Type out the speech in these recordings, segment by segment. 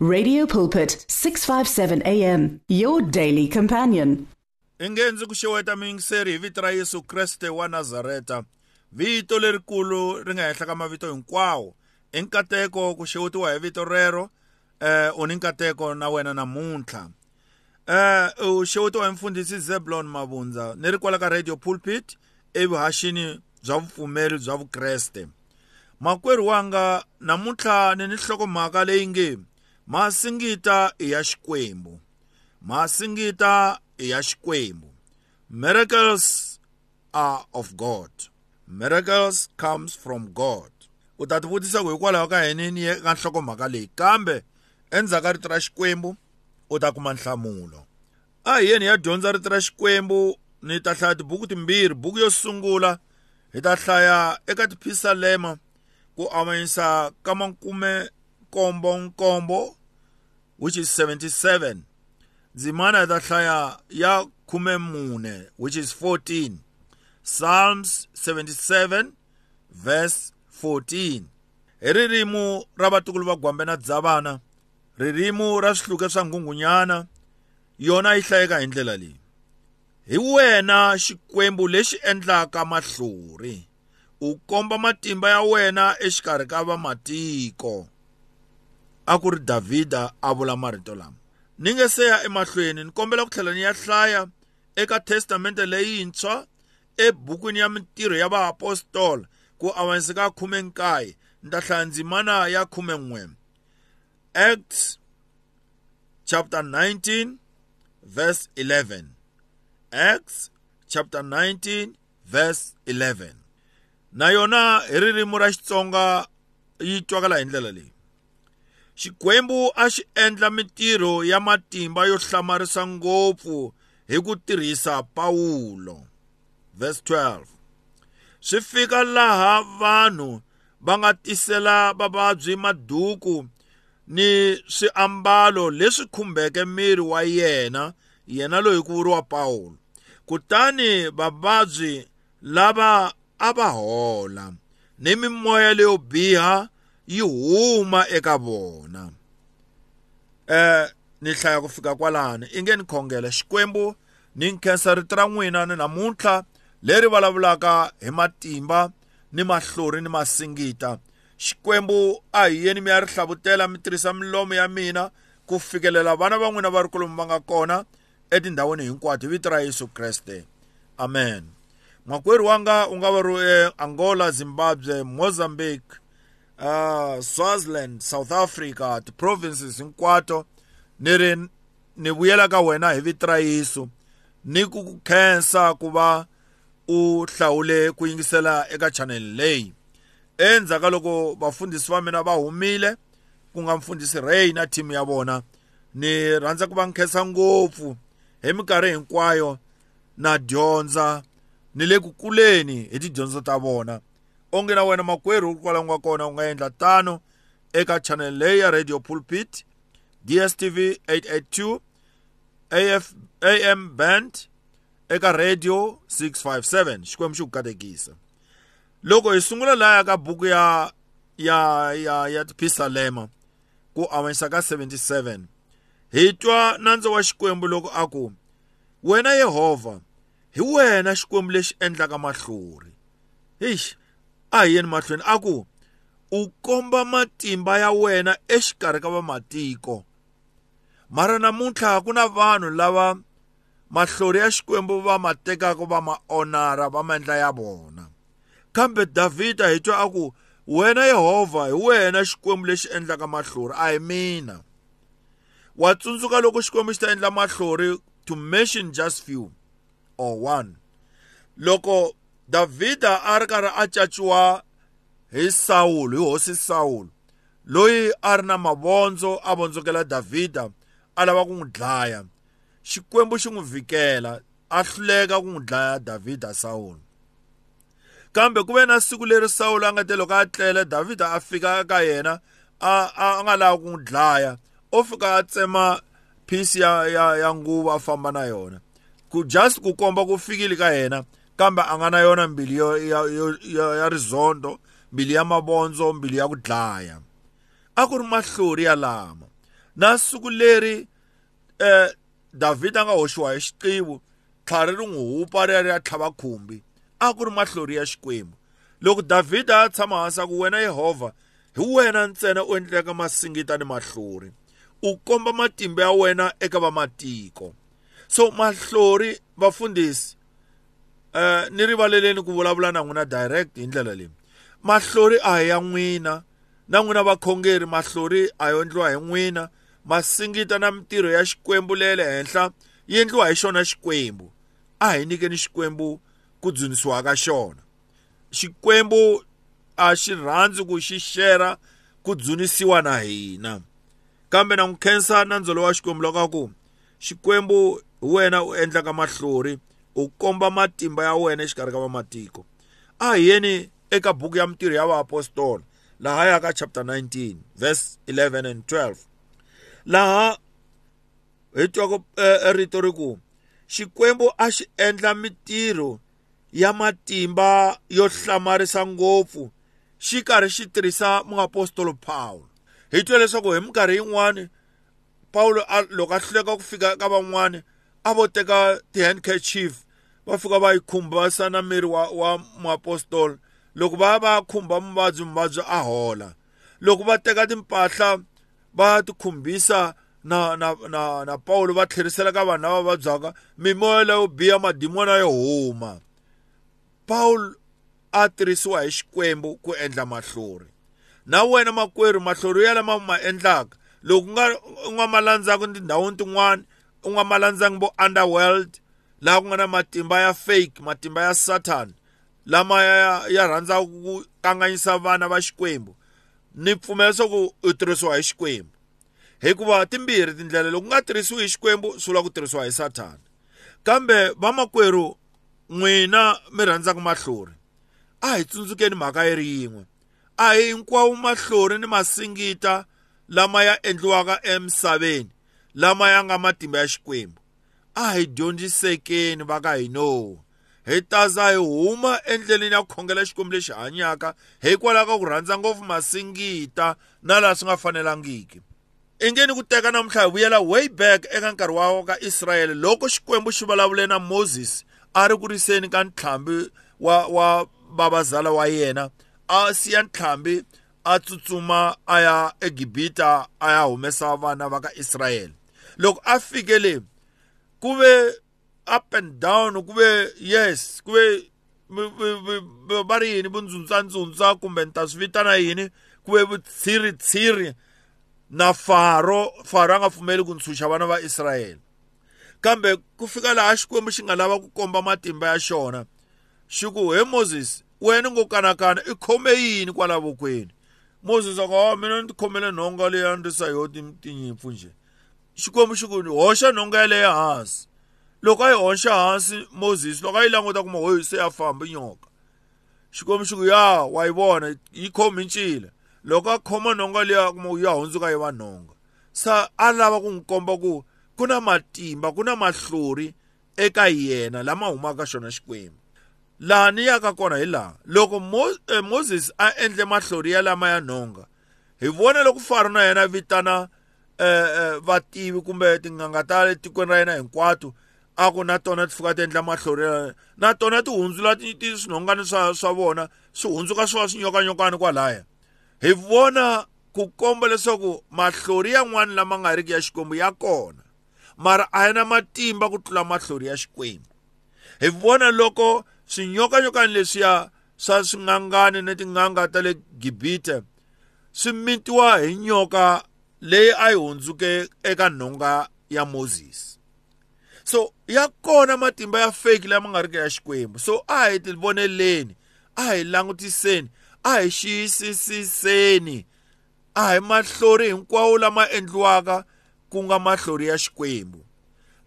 Radio Pulpit 657 AM your daily companion. ingenzi ku xeweta mingiseri hi vito ra yesu kreste wa nazareta vito lerikulu ri nga henhla ka mavito hinkwawo. I nkateko ku xewetiwa hi vito rero eh u ni nkateko na wena namuntlha eh u xewetiwa hi mfundhisi zeblon mabundza ni ri kwala ka radio pulpit evuhaxini bya vupfumeri bya vukreste makwerhu wanga namuntlha ni ni nhlokomhaka leyi nge masingita i ya xikwembu. Masingita i ya xikwembu. Miracles are of god. Miracles comes from god. U ta tivutisa ku hikwalaho ka yini ni ye ka nhlokomhaka leyi kambe endzhaku ka rito ra xikwembu? U ta kuma nhlamulo a hi yeni ya dyondza rito ra xikwembu ni ta hlaya tibuku timbirhi buku yo sungula hi ta hlaya eka tiphisalema ku avanyisa ka makume nkombo nkombo which is 77 ndzimana ta hlaya ya khume mune which is 14 psalms 77 verse 14 hi ririmi ra vatukulu va gwambe na dzavana ririmi ra swihluke swa nghungunyana yona yi hlayeka hi ndlela leyi. Hi wena xikwembu lexi endlaka mahlori. U komba matimba ya wena exikarhi ka vamatiko a ku ri davhida a vula marito lama. Ni nge se ya emahlweni ni kombela ku tlhela ni ya hlaya eka testamente leyintshwa ebukwini ya mintirho ya vaapostoli ku avanyisa ka khume nkaye ni ta hlaya ndzimana ya khume n'we acts chapter 19 verse 11 acts chapter 19 verse 11 na yona hi ririmi ra xitsonga yi twakala hi ndlela leyi. Xikwembu a xi endla mintirho ya matimba yo hlamarisa ngopfu hi ku tirhisa pawulo verse 12 swi fika laha vanhu va nga tisela vavabyi maduku ni swiambalo leswi khumbeke miri wa yena yena loyi ku vuriwa pawulo kutani vavabyi lava a va hola ni mimoya leyo biha yi huma eka vona eh ni hlaya ku fika kwalani? I nge ni khongela xikwembu ni nkhensa rito ra n'wina ni namuntlha leri vulavulaka hi matimba ni mahlori ni masingita. Xikwembu a hi yeni mi ya ri hlavutela mi tirhisa milomo ya mina ku fikelela vana va n'wina va ri kolomu va nga kona etindhawini hinkwato hi vito ra yesu kreste. Amen. Makwerhu wanga u nga va ri eangola zimbabwe mozambique uh, swaziland south africa ti-provinces hinkwato ni ri ni vuyela ka wena hi vito ra yesu. Ni ku khensa ku va u hlawule ku yingisela eka chanel leyi. Endzhaku ka loko vafundhisi va mina va humile ku nga mfundhisi ray na team ya vona ni rhandza ku va nkhensa ngopfu hi minkarhi hinkwayo na dyondza ni le ku kuleni hi tidyondzo ta vona. Onge na wena makwerhu kwala nga kona u nga endla tano eka channel leyi ya radio pulpit dstv 882 AF, am band eka radio 657 xikwembu xi ku katekisa loko hi sungula laya ka buku ya ya ya ya tiphisalema ku avanyisa ka 77 hi twa nandzo wa xikwembu loko a ku wena yehovha hi wena xikwembu lexi endlaka mahlori hixi a hi yeni mahlweni a ku u komba matimba ya wena exikarhi ka vamatiko. Mara namuntlha ku na vanhu lava mahlori ya xikwembu va ma tekaka va ma onara va ma endla ya vona. Kambe davhida hi twa a ku wena yehovha hi wena xikwembu lexi endlaka mahlori a hi mina. Wa tsundzuka loko xikwembu xi ta endla mahlori to mention just few or one. Loko davhida a ri karhi a caciwa hi sawulo hi hosi sawulo loyi a ri na mavondzo a vondzokela davhida a lava ku n'wi dlaya. Xikwembu xi n'wi vhikela a hluleka ku n'wi dlaya davhida sawulo kambe ku ve na siku leri sawulo a nga te loko a tlele davhida a fika eka yena a a nga lava ku n'wi dlaya. O fika a tsema phisi ya ya ya nguva a famba na yona. Ku just ku komba ku fikile ka yena kambe a nga na yona mbilu yo, ya, rizondo mbilu ya mavondzo mbilu ya ku dlaya a ku ri mahlori ya lama. Na siku leri eh David a nga hoxiwa hi xiqivo tlhari ri n'wi hupa ri ya ri ya tlhava khumbi. A ku ri mahlori ya xikwembu. Loko David a tshama hansi ku wena Yehova hi wena ntsena u endleka masingita ni mahlori. U komba matimba ya wena eka vamatiko. So mahlori vafundhisi eh ni rivaleleni ku vulavula na n'wina direct hi ndlela leyi. Mahlori a hi ya n'wina na n'wina vakhongeri mahlori a yo endliwa hi n'wina masingita na mitirho ya xikwembu le le henhla yi endliwa hi xona xikwembu. A hi nyikeni xikwembu ku dzunisiwa ka xona. Xikwembu a xi rhandzi ku xi xera ku dzunisiwa na hina. Kambe na n'wi khensa nandzolo wa xikwembu loko a ku xikwembu hi wena u endlaka mahlori u komba matimba ya wena exikarhi ka vamatiko. A hi yeni eka buku ya mitirho ya vaapostoli laha ya ka chapter 19 verse 11 and 12 laha hi twaka rito ri ku xikwembu a xi endla mitirho ya matimba yo hlamarisa ngopfu xi karhi xi tirhisa muapostolo Paulo hi twa leswaku hi minkarhi yin'wani Paulo loko a hluleka ku fika ka van'wani a vo teka ti-handkerchief va fika va yi khumbasa na miri wa, wa muapostolo loko va va khumba muvabyi muvabyi a hola loko va teka timpahla va ti khumbisa na na na na Paulo va tlherisela ka vanhu lava vabyaka mimoya leyo biha madimoni yo huma. Paul a tirhisiwa hi xikwembu ku endla mahlori. Na wena makwerhu mahlori ya lama ma endlaka? Loko nga u nga ma landzaka tindhawini tin'wani u nga ma landzangi vo underworld laha ku nga na matimba ya fake matimba ya satan lama ya ya rhandzaka ku kanganyisa vana va xikwembu ni pfumela leswaku u tirhisiwa hi xikwembu. Hikuva timbirhi tindlela loko u nga tirhisiwi hi xikwembu swi vula ku tirhisiwa hi satan. Kambe vamakwerhu n'wina mi rhandzaka mahlori. A hi tsundzukeni mhaka yi ri yin'we. A hi hinkwawo mahlori ni masingita lama ya endliwaka emisaveni. Lama ya nga matimba ya xikwembu a hi dyondzisekeni va ka hino hi taza hi huma endleleni ya khongela xikwembu lexi hanyaka hikwalaho ka ku rhandza ngopfu masingita na laha swi nga fanelangiki i nge ni ku teka namuntlha hi vuyela way back eka nkarhi wa ka israyele loko xikwembu xi vulavule na moses a ri ku riseni ka ntlhambi wa wa babazala wa yena a siya ntlhambi a tsutsuma a ya egibita a ya humesa vana va ka israyele loko a fike le ku ve up and down ku ve yes ku ve va ri yini vundzundzandzundza kumbe ni ta swi vitana yini ku ve vutshiritsiri na faro faro a nga pfumeli ku ntshuxa vana va israyele kambe ku fika laha xikwembu xi nga lava ku komba matimba ya xona xi ku he moses wena ngo kanakana i khome yini kwala vokweni? Moses a ku hawa mina ni tikhomele nhonga leyi a ni risa yo tinyimpfu njhe xikwembu xi ku hoxa nhonga yaleyo hansi. Loko a yi hoxa hansi moses loko a yi languta kuma hoyi se ya famba nyoka. Xikwembu xi ku ya wa yi vona yi khomi ncila loko a khoma nhonga liya kuma ya hundzuka yi va nhonga. Sa a lava ku n'wi komba ku ku na matimba ku na mahlori eka yena lama humaka xona xikwembu. Laha ni yaka kona hi laha loko Mo, eh, moses a endle mahlori ya lama ya nhonga hi vona loko faro na yena vitana vativi kumbe tin'anga ta tikweni ra yena hinkwato a ku na tona ti fika ti endla mahlori na tona ti hundzula swinhongani swa swa vona swi hundzuka swi va swinyokanyokani kwalaya. Hi vona ku komba leswaku mahlori yan'wani lama nga riki ya xikwembu ya kona mara a yi na matimba ku tlula mahlori ya xikwembu. Hi vona loko swinyokanyokani leswiya swa swin'angani na tin'anga ta le gibite swi mitiwa hi nyoka leyi a yi hundzuke eka nhonga ya moses. So ya kona matimba ya fake lama nga riki ya xikwembu. So a hi ti voneleni a hi langutiseni a hi xiyisisiseni a hi mahlori hinkwawo lama endliwaka ku nga mahlori ya xikwembu.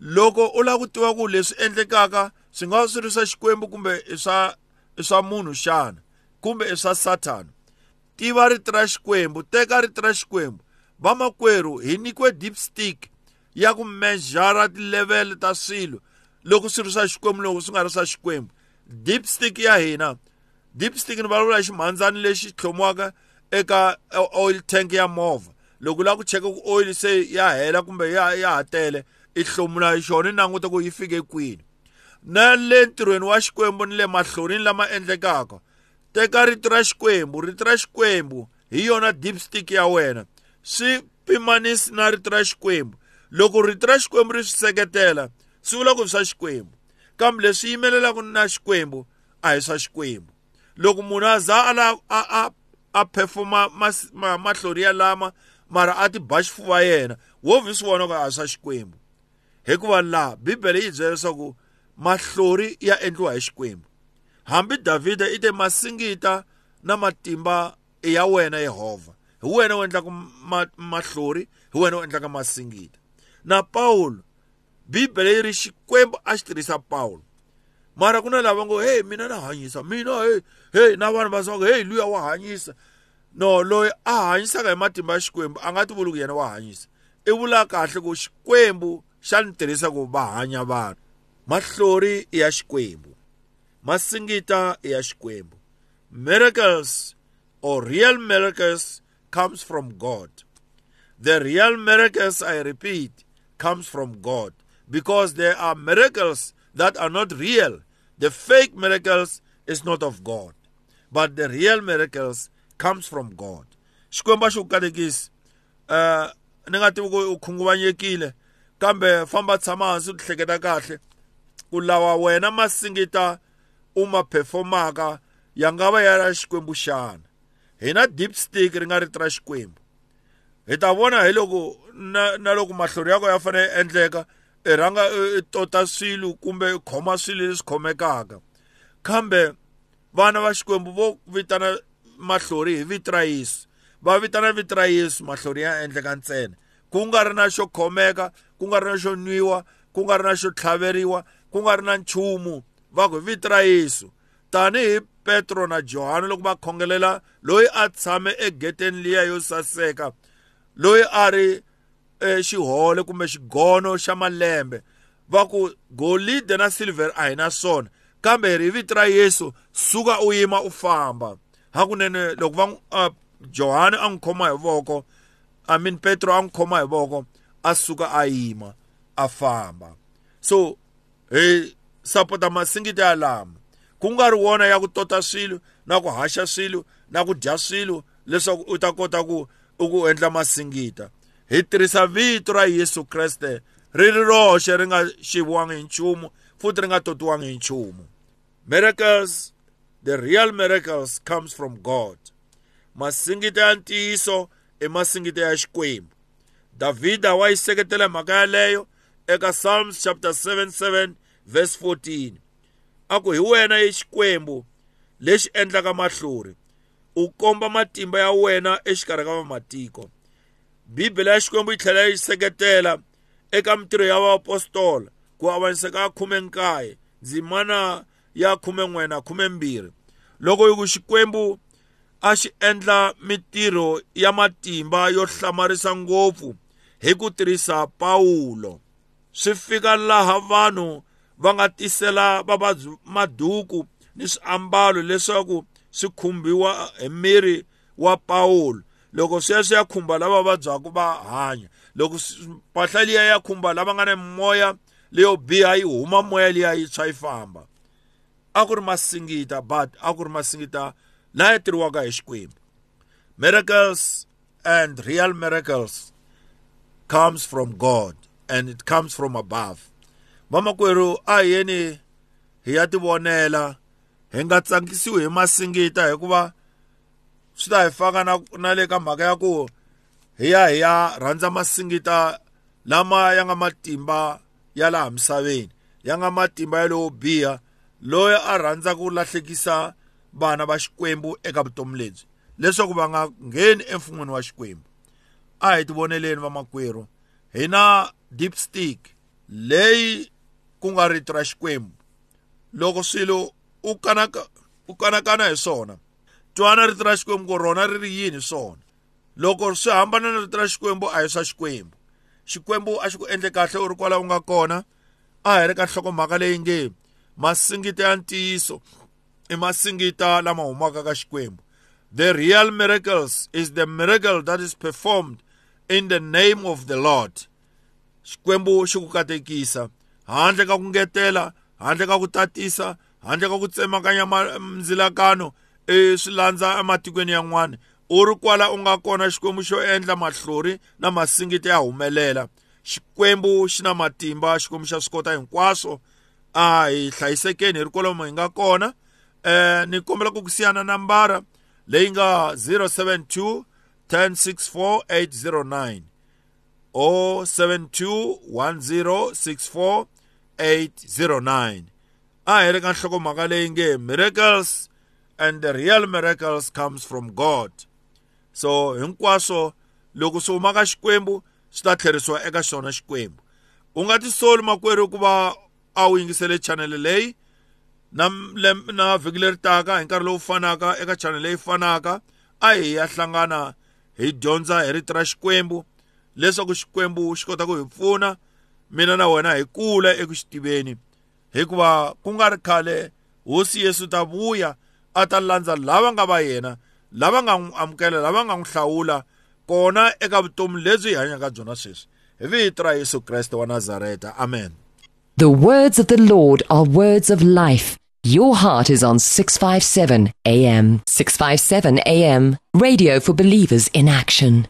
Loko u lava ku tiva ku leswi endlekaka swi nga swi ri swa xikwembu kumbe i swa i swa munhu xana kumbe i swa satana tiva rito ra xikwembu teka rito ra xikwembu. Vamakwerhu hi nyikiwe deep stick ya ku mejara tilevele ta swilo. Loko swi ri swa xikwembu loko swi nga ri swa xikwembu. Deep stick ya hina deep stick ni vulavula hi ximhandzani lexi tlhomiwaka eka oil tank ya movha. Loko la ku cheka ku oil se ya hela kumbe ya ya hatele i hlomula xona i languta ku yi fike kwini. Na le ntirhweni wa xikwembu ni le mahlonini lama endlekaka teka rito ra xikwembu rito ra xikwembu hi yona deep stick ya wena. Swi pimanisi na rito ra xikwembu. Loko rito ra xikwembu ri swi seketela swi vula ku swa xikwembu. Kambe leswi yimelelaka na xikwembu a hi swa xikwembu. Loko munhu a za a la a a a perfoma mahlori ya lama mara a ti ba xifuva yena wo vhi swi vona ku a swa xikwembu. Hikuva laha bibele yi byela leswaku mahlori ya endliwa hi xikwembu. Hambi davhida i te masingita na matimba i ya wena yehovha hi wena u endlaka mahlori hi wena u endlaka masingita na paulo bibele yi ri xikwembu a xi tirhisa paulo. Mara ku na lava ngo heyi mina na hanyisa mina heyi heyi na vanhu va swaku heyi luya wa hanyisa no loyi a hanyisaka hi matimba ya xikwembu a nga ti vuli ku yena wa hanyisa i vula kahle ku xikwembu xa ni tirhisa ku va hanya vanhu mahlori i ya xikwembu masingita i ya xikwembu miracles or real miracles comes from god. The real miracles i repeat comes from god. Because there are miracles that are not real. The fake miracles is not of god. But the real miracles comes from god. Xikwembu ku katekisi um ni nga tivi ku u khunguvanyekile kambe famba tshama hansi u hleketa kahle. Ku lawa wena masingita u ma performaka ya nga va ya ra xikwembu xana hi na deep stick ri nga rito ra xikwembu hi ta vona hi loko na, na loko mahlori yako ya fanele endleka i rhanga i tota swilo kumbe khoma swilo leswi khomekaka. Kambe vana va xikwembu vo vitana mahlori hi vito ra yesu. Va vitana vito ra yesu mahlori ya endleka ntsena. Ku nga ri na xo khomeka ku nga ri na xo nwiwa ku nga ri na xo tlhaveriwa ku nga ri na nchumu. Va ku hi vito ra yesu. Tanihi petro na johani loko va khongelela loyi a tshame egeteni liya yo saseka loyi a ri xihole kumbe xigono xa malembe va ku golide na silver a hi na swona kambe hi vito ra yesu suka u yima u famba. Hakunene loko va uh, johani a n'wi khoma hi voko i mean petro a n'wi khoma hi voko a suka a yima a famba. So hi sapota masingita ya lama. Ku nga ri wona ya ku tota swilo na ku haxa swilo na ku dya swilo leswaku u ta kota ku u ku endla masingita. Hi tirhisa vito ra yesu kreste ri ri roxe ri nga xiviwangi hi nchumu futhi ri nga totiwangi hi nchumu. Miracles the real miracles comes from god. Masingita ya ntiyiso i masingita ya xikwembu. Davhida wa yi seketela mhaka yaleyo eka psalms chapter 77 verse 14 a ku hi wena hi xikwembu lexi endlaka mahlori u komba matimba ya wena exikarhi ka vamatiko bibele ya xikwembu yi tlhela yi seketela eka mitirho ya vaapostolo ku avanyisa ka khume nkaye ndzimana ya khume n'we na khume mbirhi loko hi ku xikwembu a xi endla mitirho ya matimba yo hlamarisa ngopfu hi ku tirhisa pawulo swi fika laha vanhu va nga tisela vavabyi maduku ni swiambalo leswaku swi khumbiwa hi miri wa pawulo loko swi ya khumba lava vabyaka va hanya. Loko mpahla liya ya khumba lava nga na mimoya leyo biha yi huma moya liya yi tshwa yi famba. A ku ri masingita but a ku ri masingita laya tirhiwaka hi xikwembu. Miracles and real miracles comes from god and it comes from above. Vamakwerhu a hi yeni hi ya tivonela hi nga tsakisiwi hi masingita hikuva swi ta hi faka na, na le ka mhaka ya ku hi ya hi ya rhandza masingita lama ya nga matimba ya laha misaveni. Ya nga matimba ya lowo biha loyi a rhandza ku lahlekisa vana va xikwembu eka vutomi lebyi. Leswaku va nga ngheni emfun'wini wa xikwembu. A hi ti voneleni vamakwerhu hi na deep stick leyi ku nga rito ra xikwembu loko swilo u kanaka u kanakana hi swona twana rito ra xikwembu ku rona ri ri yini swona loko swi hambana na rito ra xikwembu a hi swa xikwembu. Xikwembu a xi ku endle kahle u ri kwala u nga kona a hi ri ka nhlokomhaka leyi nge masingita ya ntiyiso i masingita lama humaka ka xikwembu. The real miracles is the miracle that is performed in the name of the lord. Xikwembu xi ku katekisa. Handle ka ku ngetela handle ka ku tatisa handle ka ku tsemakanya mindzilakano e swi landza ematikweni yan'wana. U ri kwala u nga kona xikwembu xo endla mahlori na masingiti ya humelela. Xikwembu xi na matimba xikwembu xa swi kota hinkwaswo. A hi hlayisekeni hi ri kwalomu hi nga kona. Eh ni kombela ku ku siyana nambara leyi nga 072 1064 809 o 72 1064 809 a hi ri ka nhlokomhaka leyi nge miracles and the real miracles comes from god. So hinkwaswo loko swi huma ka xikwembu swi ta tlherisiwa eka xona xikwembu. U nga tisoli makwerhu ku va a wu yingisele chanele leyi na na vhiki leri taka hi nkarhi lowu fanaka eka chanele leyi fanaka a hi ya hlangana hi dyondza hi rito ra xikwembu. Leswaku xikwembu xi kota ku hi pfuna mina na wena hi kula eku xi tiveni hikuva ku nga ri khale hosi yesu ta vuya a ta landza lava nga va yena lava nga n'wi amukela lava nga n'wi hlawula kona eka vutomi lebyi hi hanyaka byona sweswi hi vito ra yesu kreste wa nazareta amen The words of the Lord are words of life. Your heart is on 657 AM. 657 AM. Radio for believers in action.